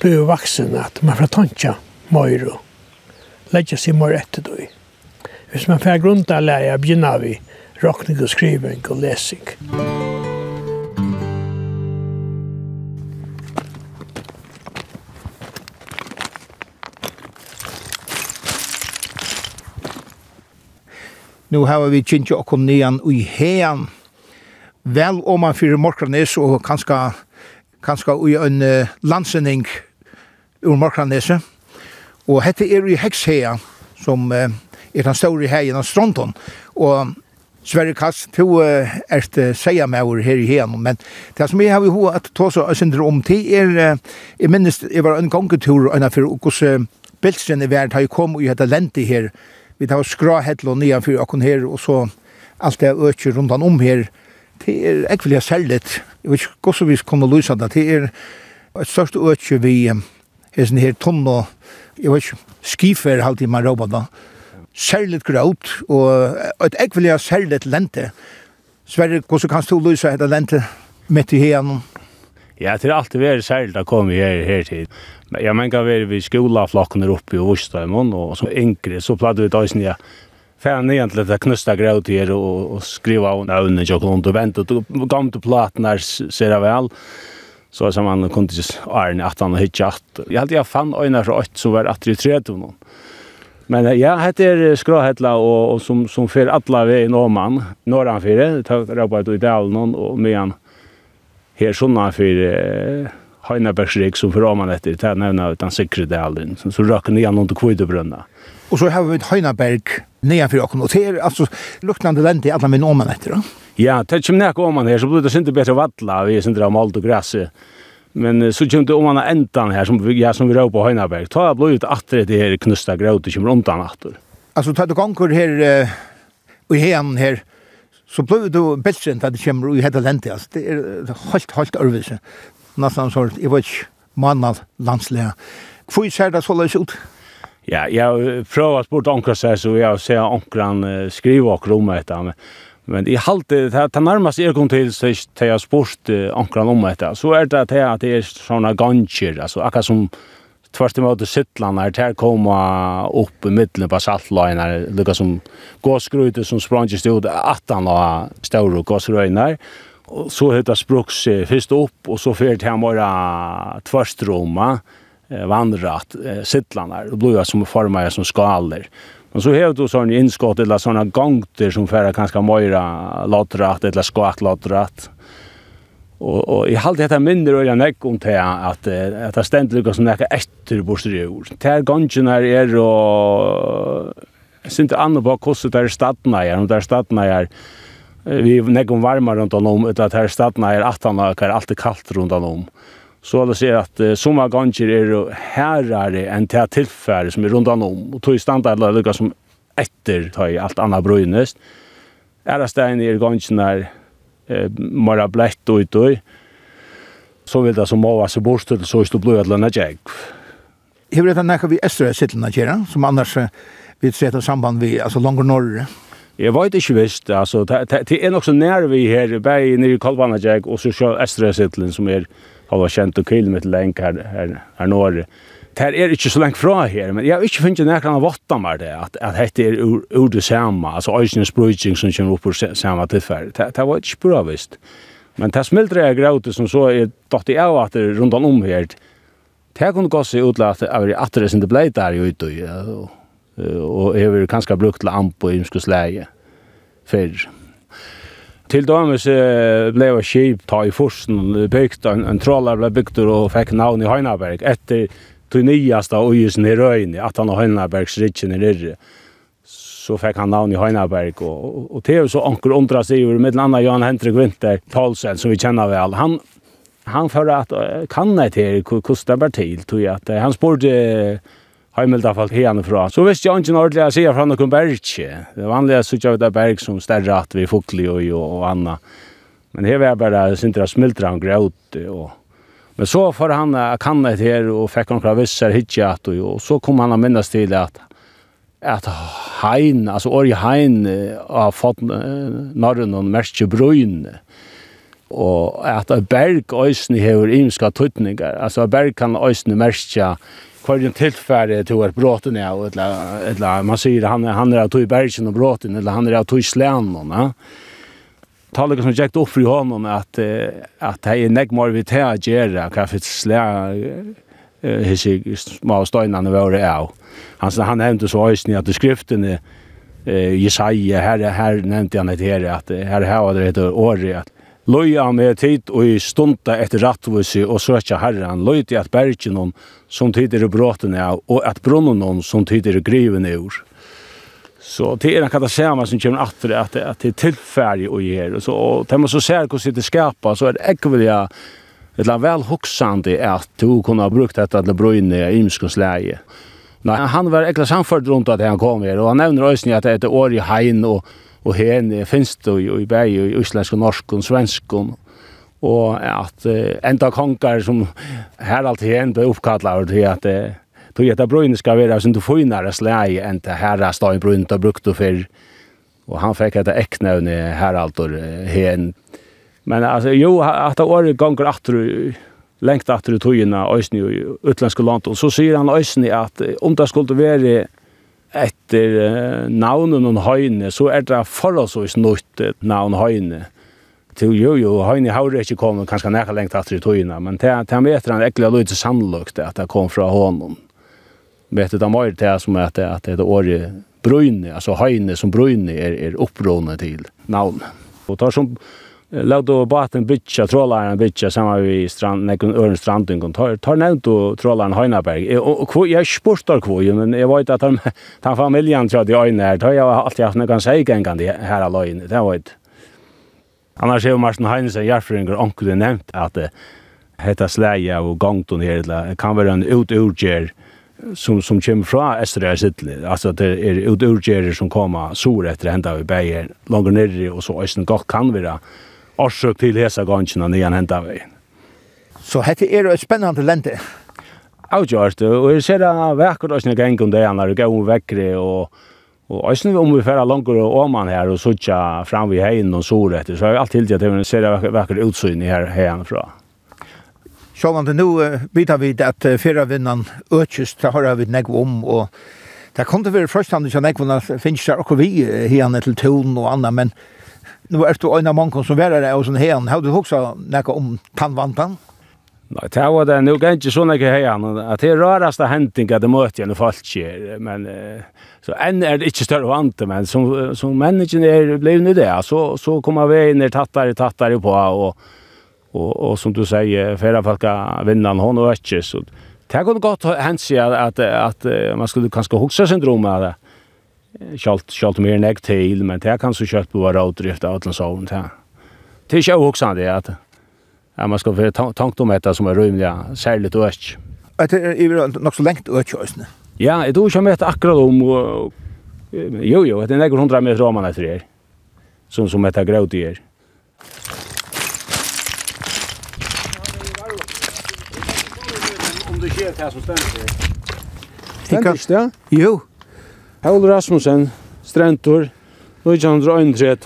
blir vaksen at man får tantja mer og legge seg mer etter det. Hvis man får grunda lære, begynner vi råkning og skriving og lesing. Nu har vi kjent jo okkom nian ui hean. Vel om man fyrir morgranis og kanska, kanska ui en uh, ur Markranese. Og hette er i Hekshea, som eh, er den store heien av Stronton. Og Sverre Kass, to eh, er det seia med over her i heien, men det som jeg har i hoa at ta så synder om til er, eh, jeg minnes, jeg var en gangetur, og for hos eh, bilsen i verden har jeg kom og jeg hadde lente her, vi tar skrahettel og nian for okken her, og så alt det økje rundt om her, det er ekvelig særligt, jeg vet ikke hvordan vi kommer å løse det, det er et størst økje vi er sånn her tunne, jeg vet ikke, skifer halte man råpa da. Særligt gråt, og et ekvelia særligt lente. Sverre, hvordan kan du lyse dette lente midt i hegenen? Ja, det er alltid vært særligt å komme her, her til. Men Jeg mener vi er ved skolaflokken oppe i Vostheimon, og som yngre så pladde vi døysen, ja, Færen er egentlig det knusta græut her og, og skriva av navnet og vent og vente. Gammel til platen her ser jeg vel. Så som han kunde ikke Arne at han hade hittat. Jeg hadde jeg fann øyne fra åt som var att det tredje hon. Men ja, hette er skråhetla og, og som, som fer alla i nåman, norran fyrir, det tar i dalen og medan her sunnan fyrir, Heinebergsrik som för man efter det här nämna utan sekretärlen så, så röker ni igen under kvidebrunna. Och så har vi ett Heineberg nedanför och notera alltså luktande länder alla min oman efter då. Ja, det kommer näka oman här så blir det inte bättre vattla vi är inte av malt och gräs. Men så kommer det oman ändan här som jag ja, som vi rör på Heineberg. Ta blivit att det här knusta gråt och kommer runt annat. Alltså ta det gånger här och hen här så blir det bättre än att det kommer i hela landet. Det är helt, helt örvelse nästan så jag vet mannar landsläger. Hur ser det så läs ut? Ja, jag prövar sport onkra så så jag ser onkran skriva och roma ett men men i halte det här ta närmast er kom till så att jag sport onkran om ett så är det att det är såna gancher alltså akka som tvärst emot Sittland här där komma upp i mitten på saltliner lukar som gåskrute som sprang just ut attan la stora gåsröjnar Och så heter språks först upp och så fyrt han bare våra tvärstroma vandrat sittlanar och blåa som formar som skaler. Men så har du sån inskott eller såna gångter som färra kanske mera lotrat, eller skakt lotrat. Och och i allt detta mindre och jag näck om till att att det ständigt lukas som näka efter borstror. Tär gången här är och andra annorlunda kostar där stadna är och där stadna är vi nekkon varmar rundt om, ut at her stadna er atana, han er alltid kaldt rundt om. Så det sier at uh, som av ganger er herrare enn til tilfære som er rundt om, og tog standard er lukka som etter ta i alt anna brøynest. Ærastegn er ganger er uh, mara blett og då så vil det som må så bort så stå blod eller lønne jeg. Hevur hetta nakka vi estra sittlna gera, som annars vit et samband vi, altså langur norr. Jeg vet ikke visst, altså, det er nok så nær vi her, bare nere i Kolbanajeg, og så sjå Estrøsitlen, som er halva kjent og kilometer lenk her, her, her nore. Det er ikke så lengt fra her, men jeg har ikke finnet nærkene av åtta med det, at, at dette er ur, ur det samme, altså Øysene Sprøyting som kommer opp på samme tilfell. Det, det var ikke bra visst. Men det smildre jeg gråte som så er dott i av at det rundt om her, det kunne gå seg utlatt av at det er sin det blei der ute, og og jeg vil kanskje brukt til ampo i umskos før. Til dames ble jeg kjip ta i forsen bygd, en, en trålar ble bygd og fikk navn i Høynaberg etter tog nyast av ujusen i Røyne, at han og Høynabergs rikken i Ryrre så fikk han navn i Høynaberg, og, og, og det så anker undra seg over, med den andre Jan Hendrik Winter Paulsen, som vi kjenner vel, han, han fører at, kan jeg til hvordan det ble til, tog jeg at han spurte heimelda falt hene fra. Så visste jeg ikke ordentlig å si fra noen berg. Det vanlige er av det berg som større at vi fukli og, og, og anna. Men her var jeg bare sintra smiltra han grøt. og... Men så får han a kanna et her og fikk han vissar hitje at og, og så kom han a minnas til at at hein, altså Orje Hein har fått norren og merke brøyne og at ein berg øysni hevur ímska tutningar. Altså ein berg kan øysni merkja kvarjen tilfære til at bråten er, eller, eller man sier han, han er av tog bergen og bråten, eller han er av tog slænen. Ja. Tallet som gikk opp i hånden at, at det er nek mer vi til å gjøre hva for slæ hisse små støynene våre av. Han, han nevnte så øyne at skriftene eh, Jesaja, her, her nevnte han et her, at her har det et året Løya med tid og i stunda etter rattvisi og søkja herran, løyti at bergen hon som tid er bråten av, og at brunnen hon som tid er griven ur. Så det er en katasema som kommer atter at, at det er tilfærdig og gjer. Så, og det man så ser hvordan det skapa, så er det ikke vilja et vel hoksande at du kunne ha brukt dette til brøyne i imskens leie. Nei, han var ekkert samført rundt at han kom her, og han nevner òsni at det er et år i hein, og og hen finst det jo i bæg i islandsk og norsk og svensk og at uh, enda konger som her alltid er enda oppkallar til at uh, tog at brøyne skal være som du finere slæg enn til herra støy brøyne brukt och fyr. og han fikk etter eknevne heraldur hen men altså jo at det året ganger atru lengt atru togina òsni i utlandske land og så sier han òsni at om det skulle være etter uh, navnen og høyne, så er det forholdsvis nytt navn høyne. Til jo, jo, høyne har ikke kommet kanskje nækka lengt etter i tøyene, men til han vet han ekkelig løy til sannløkt at det kom fra hånden. Vet du, det er det som er at det, at det er året brøyne, altså høyne som brøyne er, er opprøyne til navnet. Og tar som Låt då båten bitcha trollaren bitcha samma vi strand när kun örn kon tar tar nämnt då trollaren Heinaberg och jag sportar kvoj men jag vet att han han familjen tror jag inne när tar jag alltid haft någon sägen kan det här alloin det var ett Annars har Martin Heinsen Jarfringer onkel nämnt att heter sleja och gångton här kan vara en uturger som som kommer från Östra Sidle. Alltså det är uturgerer som kommer sur efter hända i Beijer, längre ner och så östen gott kan vara årsøk til hesa gansjene nyan henta vei. Så hette er et spennende lente. Avgjørst, og jeg ser det vekkert også når jeg om det når jeg går vekkere, og Og æsne om vi færa langur og åman her og sutja fram vi heien og sår etter, så har vi alt til at jeg ser det vekkert utsyn her heien fra. Sjåvande, nu vidar vi at fyrra vinnan økjus, det har vi negv om, og det kom til å være frøstande som negvunna finnes der okkur vi heian til tun og anna, men nu är du en av många som är där och sån här. har du också näka om tandvantan? Nei, det var det, nu kan ikke sånn ikke hen, at det er raraste hending at det møter gjennom folk men så enn er det ikke større vant, men som, som menneskene er blevet i det, så, så kommer vi inn tattare, tattare på, og, og, og som du sier, færre folk vinnan, hon og ikke, så det kunne godt hensi at, at, at man skulle kanskje hukse syndromet av det, Kjalt, kjalt mer nek til, men det kan så kjøtt på hver avdrift av sån sånn. Det er ikke også det at ja, man ska få tankt om detta som är rymliga särskilt och til Att Det är nog så lengt øst i. Ja, det tror ikke jeg vet akkurat om, jo jo, det är några hundra meter om man etter her, sånn som heter grøt i her. Om det sker det som stender her. Det? Jo. Paul Rasmussen, Strentor, 1931.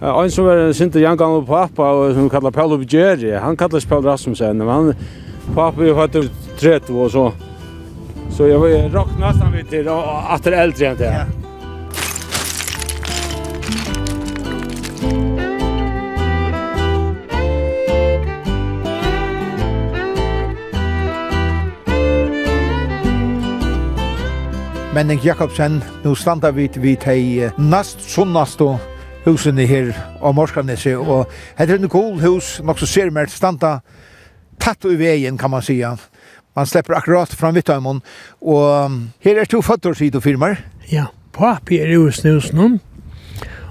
Ein som var sinte jangan og pappa og som kallar Paul Bjerri, han kallar Paul Rasmussen, men han pappa er fattig 30 og så. Så jeg var rock han vet det, at det er eldre enn det. Ja. Menning Jakobsen. Nu standa vi vid hei nast sunnast og husene her av Morskanese. Og heter en cool hus, nok så ser mer standa tatt i veien, kan man sija. Man släpper akkurat fram vitt av Og her er to fötter sido firmar. Ja, papi er jo snusen.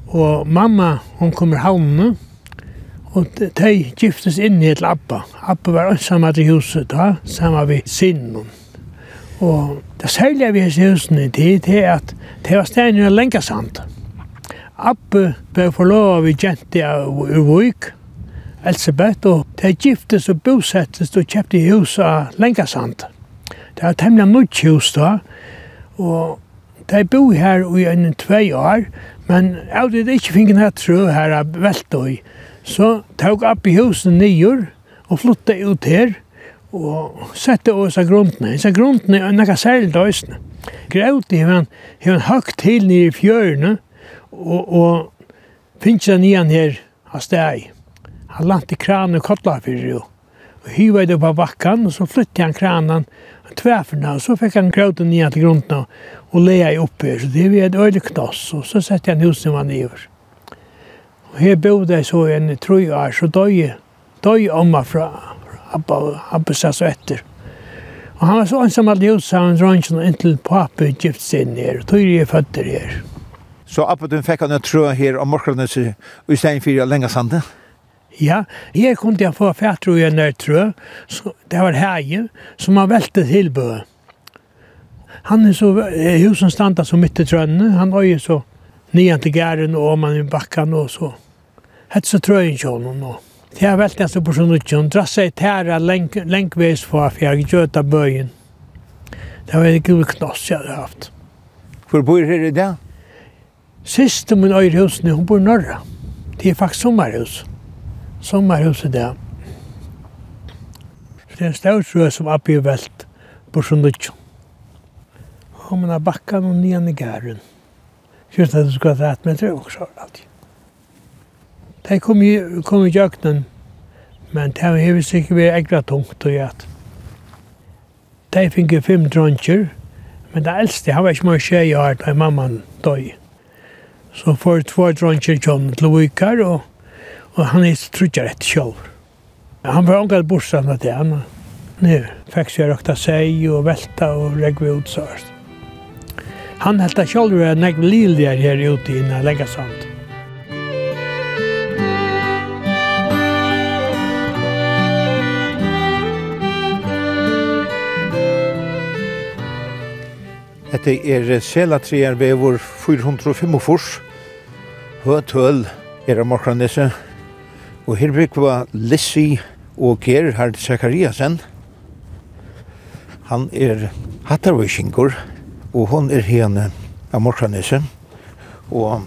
Og mamma, hon kommer havnene. Og de giftes inn i et labba. Abba var ansamma til huset da, samma vi sinnen. Og det særlige vi hos husene til, det er at det var stedet i Lengasand. Abbe ble forlovet vi kjente av Uvøyk, Elsebeth, og det giftes og bosettes og kjøpte hus av Lengasand. Det var temmelig nytt hus da, og de bo her i en tvei år, men av det ikke finnes her tro her av Veltøy, så tog Abbe husen nyer og flyttet ut her, og sette oss av grunnene. Disse grunnene er noe særlig døysene. Graut er han, han høgt til nere i fjørene, og, og finnes han igjen her av steg. Han lant i kranen og kottla for og, og hyva det på bakken, og så flyttet han kranen tværfyrna, og så fikk han grauten igjen til grunnene og leia i oppe her, så det var et øyelig knoss, og så sette han husen var nere. Og her bodde jeg så en tru år, så døg, døg omma fra Abba, Abba sa så etter. Og han var så ensam alt i utsaven dronjen inntil pappa gift seg her, og tog jeg føtter her. Så Abba, du fikk han en trø her om morgenen i stedet for lenge sandet? Ja, her kunne jeg få fætro i en trø, så det var hege, som har veltet tilbø. Han er så, husen standa så mitt i trønne, han var jo så nian til gæren og om han i bakkan og så. Hette så trøyen kjånen og. Det er veldig eneste sånn utgjøn. Drasse i tæra lengveis fra fjerde av bøyen. Det var en god knoss jeg hadde haft. Hvor bor her i dag? Siste min øyre husene, hun bor i Norra. Det er faktisk sommerhus. Sommerhus i dag. Så det er en stavsrø som Abbi er velt på sånn utgjøn. Og man har bakka noen nyan i gæren. Kjørt at du skal ha rett med tre og så alltid. De kom i, kom i jøknen, men det har hevet sikkert vært ekla tungt og gjett. De fikk fem dronjer, men det eldste, han var ikke mye skje i hørt, og mammaen døg. Så for två dronjer kom til Vikar, og, og han er trutjar etter selv. Han var omgad bortstand av det, han nu fick sig rökta sig och välta och regga ut så Han hette själv en negligare här ute i Legasand. Hette er Selatrier vevor 405 fors. Høtøl er av Morkranese. Og her var Lissi og Gerhard Zakariasen. Han er hattarvøysingur og hon er hene av Morkranese. Og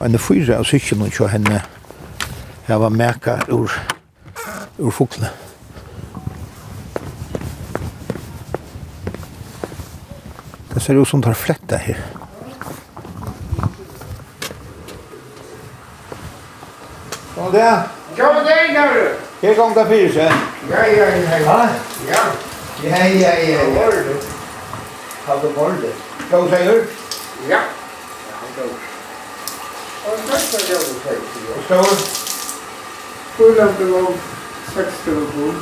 en fyra av sykkenen kjå henne hava meka ur, ur fuklene. Det ser ut som tar fletta her. Kom det. Kom det inn der. Her kom det fyr sen. Ja, ja, ja. Ja? Ja. Ja, ja, ja. Har det bort det? Gå seg ur? Ja. Og det er det du sier. Står? Hvordan var 60 kroner?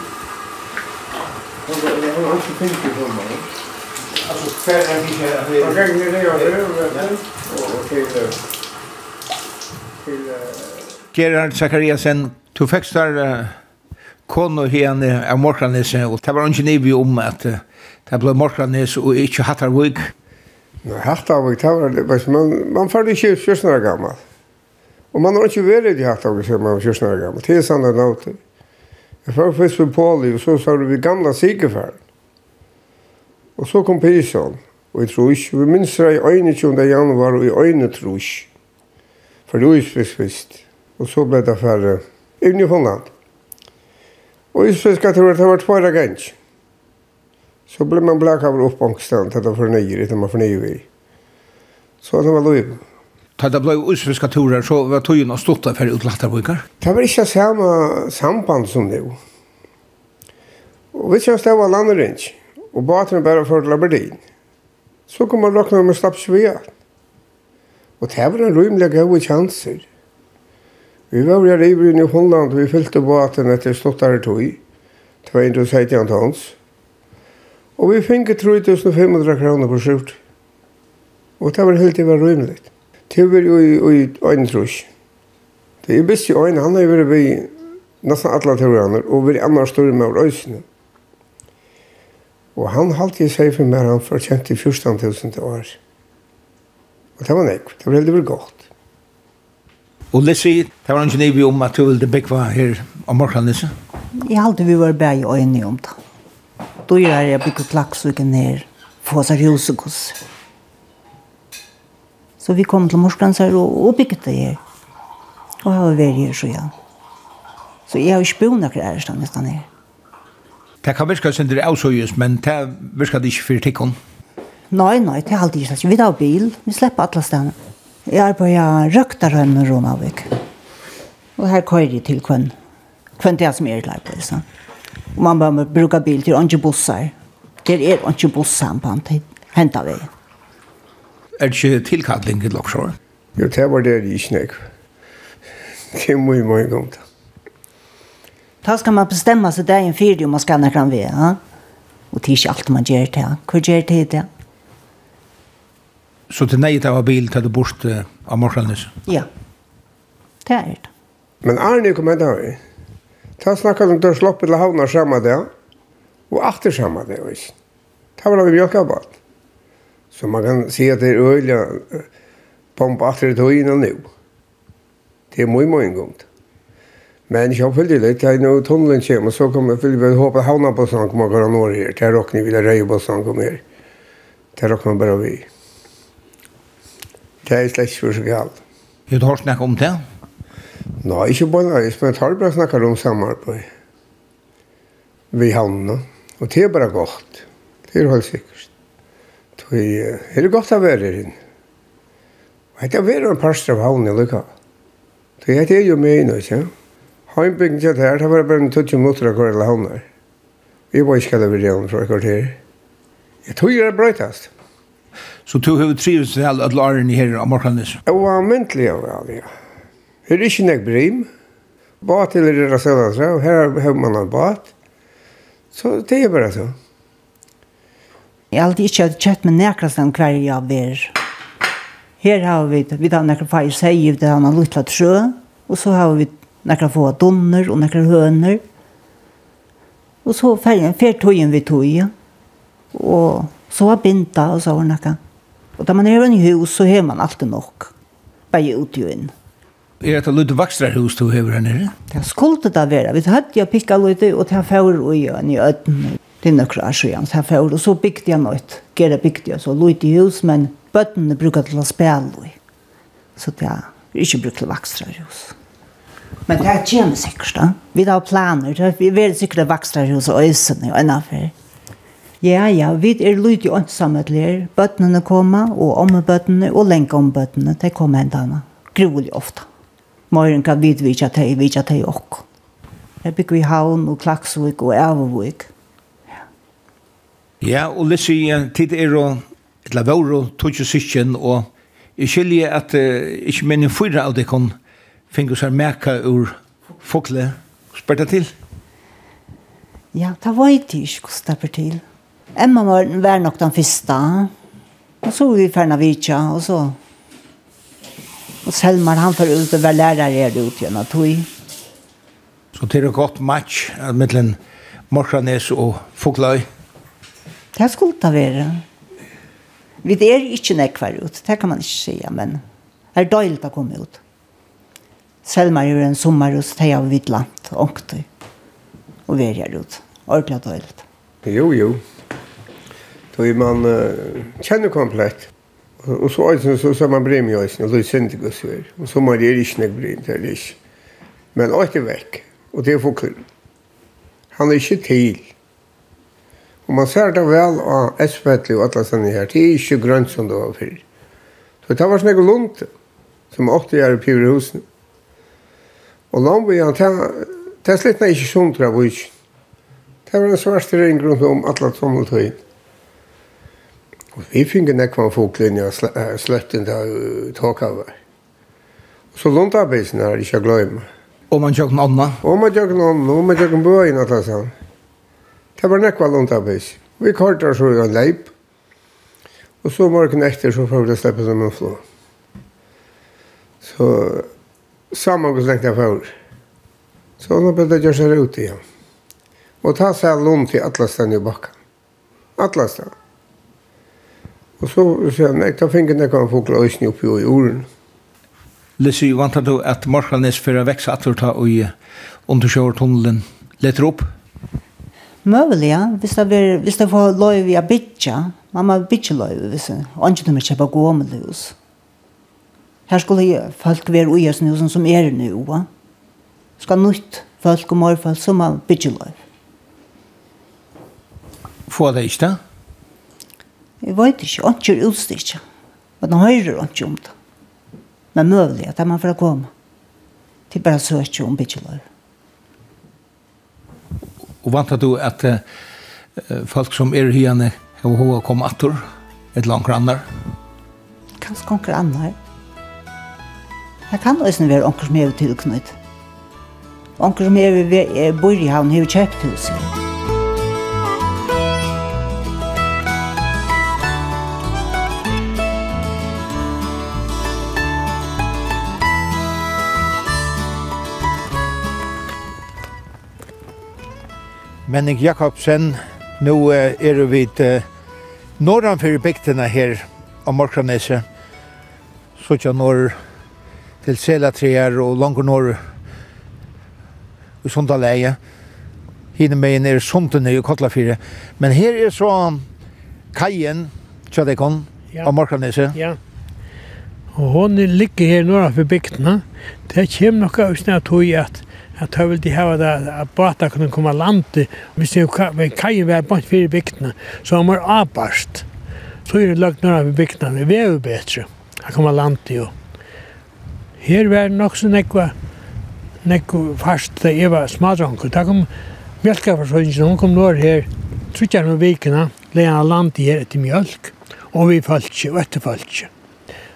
Han har ikke 50 kroner. Alltså färre fiskar. Vad kan ni göra Gerard Zakariasen, du fikk der kono hene av Morkranes, og det var ikke nivi om at det ble Morkranes og ikke Hattarvig. Hattarvig, det var det, man, man fyrir ikke 16 år. Og man har ikke vært i Hattarvig siden man var 16 år er til sannet nåter. Jeg fyrir først på Poli, og så sa vi gamla sikeferd. Og så kom Pesan, og jeg tror ikke, vi minns det i 21. januar og i øyne tror ikke. For det var fisk, Og så ble det færre inn i Holland. Og isfisk, jeg tror det var tvare gansk. Så ble man blek av oppångstand til det var nøyre, til man for nøyre. Så det var lov. Ta det ble usfiska turer, så var tøyen og stått der for utlatterbygger? Det var ikke samme samband som det. Og vi kjønns det var landet og baten bare for til Aberdeen. Så kom man råkna med slapp svea. Og det var en rymlig gode chanser. Vi var jo i Rivrin i Holland, vi fylte båten etter stottare tog, 270 tons. Og vi finke 3500 kroner på skjort. Og det var helt i var rymlig. Det var jo i øyne trus. Det er best i øyne, han har vært vi nesten alle teorianer, og vi er annars større med øyne. Og han halte seg for meg, han fortjente 14 000 år. Og det var nek, det var veldig veldig godt. Og Lissi, det var ikke nøyvi om at du ville bekva her om morgenen, Lissi? Jeg halte vi var bare i øynene om det. Da gjør jeg bygget klaksviken her, få seg rosekos. Så vi kom til morgenen og, og bygget det her. Og jeg har vært her, så ja. Så jeg har ikke bo noen ærestan nesten her. Det kan virka som det er avsøyes, men det virka det ikke for tikkun. Nei, nei, det er alltid ikke. Vi tar bil, vi slipper alle stedene. Jeg er på arbeider røktarhøyne med Romavik. Og her kører jeg til kvann. Kvann det er som er leir på, sånn. Og man bare bruker bil til andre bussar. Det er andre bussar på en tid. Hentet vi. Er det ikke tilkalling til Loksjøren? Jo, det var det ikke nek. Det er mye, mye gomt. Då ska man bestämma sig där i en fyrdje om man ska när kan vi. Ja? Och det är inte allt man gör det. Ja? Hur gör det det? Så till nej det var bil till du bort uh, av Marskallnes? Ja, det är det. Men Arne kom inte här. Han snackade om att slopp till havna samma dag. Och efter samma dag. Det var vi mjölka på. Så man kan se att det är öliga bomba efter det höjna nu. Det är mycket, mycket gångt. Men jag följde det jag nu tunneln kom och så kommer jag följde hoppa hamna på sån kommer gå norr här. Där rock ni ville röja på sån kommer här. Där rock man bara vi. Det är släkt för så galt. Hur har snackat om det? Nej, inte bara det, men har bara snackat om samma på. Vi hamna och det är bara gott. Det är helt säkert. Det är gott att vara här. inne. Det är väl en parstra av havnen, lika. Det är ju med nu, ja. Heimbyggen til her, det var bare en tutsi motor akkur eller havnar. Vi var ikke kallet videoen fra akkur til. Jeg tog jo det brøytast. Så du har trivst til alle lærerne her av Markanes? Jeg var myntlig av alle, ja. Her er ikke nek brim. Bat eller det er rasøla, og her har man en bat. Så det er bare så. Jeg har alltid ikke kjøtt med nekrast enn hver jeg var. Her har vi, vi tar nekra feir seg, det har man luttla trø, og så har vi nekra få donner og nekra høner. Og så fer, fer tøyen vi tøyen. Og så var binta og så var nekka. Og da man er i hus så har man alltid nok. Bare ut og inn. Er det litt vakstra hus du har her nere? Det skulle det være. Vi hadde jeg pikka litt, og det var og igjen i øden. Det er nøkker år siden, det var og så bygde jeg noe. Gere bygde jeg så litt i hus, men bøttene bruker til å spille. Så det er ikke brukt til vakstra hus. Men det er kommer sikkert da. Vi har planer. Vi er sikkert vaksne hos øysene og innenfor. Ja, ja, vi er lyd i åndsamhetler. Bøttene kommer, og ommebøttene, og lenge ombøttene. De kommer en dag. Grovelig ofte. Morgen kan vi vite at de, vite at de også. Jeg bygger i havn og klaksvik og ævevik. Ja, ja og Lissi, tid er å, eller våre, tog jo sykken, og jeg skiljer at uh, ikke minne fyra av det kan uh, finner seg merka ur fokle spørte til? Ja, det var ikke ikke hvordan det ble til. Emma var, var nok den første. Og så var vi ferna vidtja, og så... Og Selmar, han får ut og være lærer er det ut gjennom tog. Så det er et godt match mellom Morkranes og Fogløy? Det skulle det være. Vi er ikke nekvar ut, det kan man ikke si, men det er døylt å komme ut. Selma gjør en sommer hos teg av Vidland, ångtøy. Og vi er ut. Ordentlig og. Jo, jo. Då är man uh, känner komplett. Och så alltså så så man blir med då när det synd går så här. Och så man det är inte blir det är Men åt det veck och det får kul. Han är inte till. Och man ser det väl av SVT och alla såna här det är inte grönt som det var förr. Så det var snägg lunt som åtta år i Pyrhusen. Mm. Og landbyen, det er slett ikke sunt av visen. Det var en svart ring rundt om alle tommeltøyen. Og vi finner nekvann foklinja sløtten til tåkavar. Og så lundarbeisen er ikke gløyma. Og man tjøkken anna? Og man tjøkken anna, og man tjøkken bøyen at det sånn. Det var nekvann lundarbeis. Vi kortar så en leip. Og så morgen etter så får vi slippe som en flå. Så Samma hur länge jag får. Så hon började göra sig ut igen. Och ta sig all om till alla i backen. Alla ställen. Och så sa han, nej, ta fingrarna kan få klöjsen upp i jorden. Lissi, vantar du att Marskallnes för att växa att du tar och undersöker tunneln lättar upp? Möjliga, visst det får lov via bytja. Man har bytja lov, visst. Och inte de köpa gåmelhus. Mm. Her skulle folk være ui oss nu som er nu. Va? Skal nytt folk og morfolk som man bygger lov. Få det ikke da? Jeg vet ikke, han kjør utstyrkja. Men han høyrer han ikke om det. Men møvlig at man får komme. Til bare søker om bygger lov. Og vant du at uh, folk som er hyane har hva kom atter? et langt grannar? Kanskje grannar. Det kan også være onker som er tilknytt. Onker som er bor i havn har kjøpt huset. Menning Jakobsen, nå er vi til norran for bygdene her av Morkranese. Så ikke når til selatreer og langer norr i sånt av. Hine med nere såntene i Kotlafire. Men her er så kajen, Tjadekon, ja. av Markanese. Ja. Og hon ligger her norra for bygdene. Det kommer nok av snart tog i at at jeg ville hava det at båta kunne komme landet hvis det er kajen var bant fyrir bygdene så han var avbarst så er det lagt norra for bygdene det er jo bedre at komme landet jo Her var nok så nekva, nekva fast da jeg var smadronker. Da kom mjölkaforsøyningen, hun kom nord her, trutjar med vikene, leia land her etter mjölk, og vi falskje og etter etterfalskje.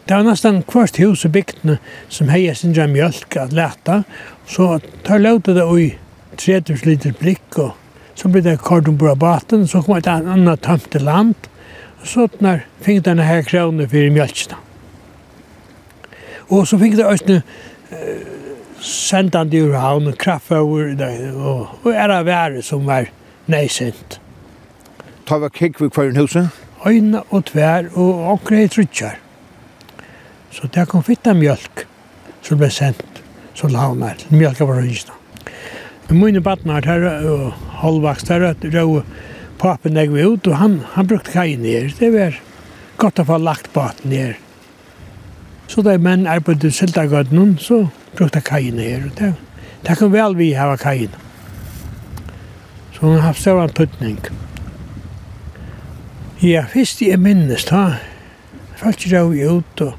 Det var nesten kvart hus i bygdene som heia sindra mjölk at leta, så tar lauta det ui 30 liter blikk, og så blir det kordonborabaten, så kom et annet tømte land, og så finner denne her kravene for mjölkene. Og så fikk det østene sendande ur havn, kraftføver og, og er av været som var neisent. Ta var kikk ved kvarn huset? Øyne og tvær og omkring i trutjar. Så det kom fitta mjölk som ble sendt som havnar til av var Men Mine badnar her og halvvaks her rau papen jeg vi ut og han, han brukte kai ned. Det var godt å få lagt baten ned Så da menn arbeidde i Sildagøtten, så brukte kajen her. Det, det kan vel vi hava kajen. Så hun har haft større tøtning. Ja, fyrst jeg minnes da, falt jeg rau ut og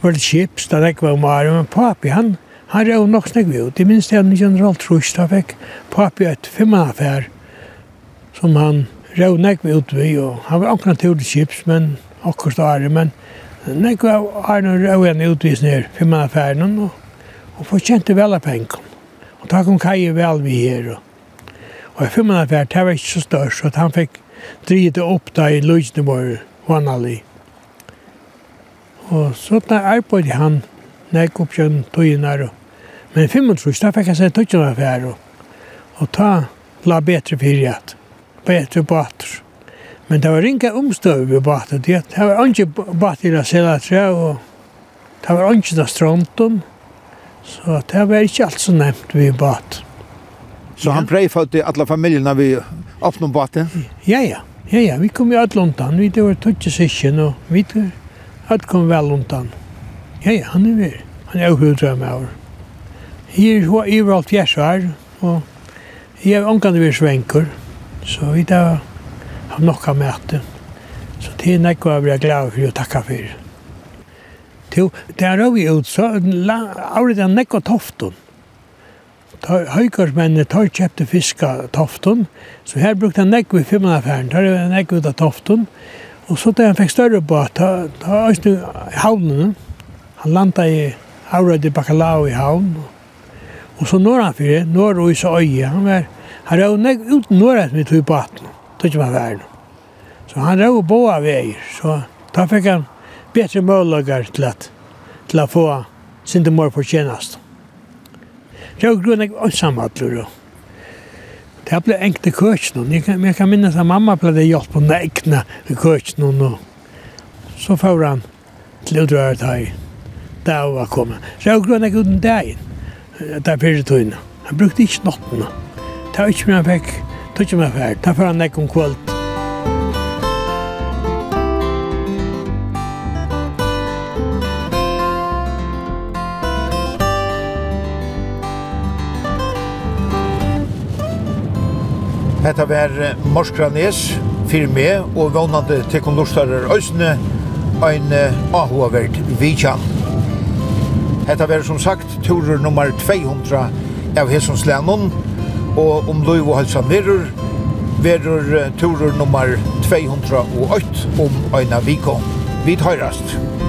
var det kjips, da det var mare, men papi, han, han rau nok snakk vi ut. Jeg minns det han i general trus, da fikk papi et fimmanafær som han rau nek vi ut vi, og han var ankran til kjips, men akkurat da er det, men Nekk var Arne Røen utvisninger for mannafæren, og, og fortjente vel av penken. Og takk om Kaje vel vi her. Og, og for mannafæren, det var ikke så størst, så han fikk drivet det opp da i Løsneborg, vanlig. Og så da arbeidde han, nekk oppkjønn tøyene. Men 25, da fikk jeg seg tøyene affæren. Og ta la betre fyrir at, betre batter. Men det var inga omstøy ved batet. Det var ikke bat i det selv tre, og det var ikke da stronten. Så det var ikke alt så nevnt ved bat. Så han brei for til alle familiene vi åpnet båten? Ja, ja. Ja, ja, vi kom jo alt undan. Vi det var tutsi sikken, og vi alt kom vel undan. Ja, ja, han er vi. Han er hoveddrøm av. Jeg er overalt fjersvar, og jeg er omkant vi svenker. Så vi da av nokka mæte. Så det er nekva vi er glad for å takka for. Til, det er vi ut, så er det nekva tofton. Høygarsmennene tar kjøpte fiska tofton, så her brukte han nekva i fimmanaffæren, tar er nekva ut av tofton. Og så da han fikk større båt, ta, ta Øystein i havnen. Han landa i Aurøyd bakalau i havn. Og så når han fyrir, når og i så øye. Han var, han var jo nek ut når med tog båten tog man värn. Så han drog båda veier, Så da fikk han bedre möjligheter til at til å få sin mor på tjänast. jeg grunnar inte ensam att då. Det blev enkelt i köken. Jeg kan, jeg kan minnes at mamma blev hjelp på nekne i köken. Så får han til å till utröret här. Där var kommet. Så jag grunnar inte uten dagen. Där fyrir tøyna. Han brukte ikke nottene. Det var ikke mye han fikk tog meg ferd. Da får han nekk om kvöld. Hetta var Morskranes fyrir meg og vånande til lustarar øysne ein ahuavert vidjan. Hetta var som sagt turur nummer 200 av Hesonslænon, og om løyv og halsa nirrur, verur turur nummer 208 om øyna viko. Vi tøyrast.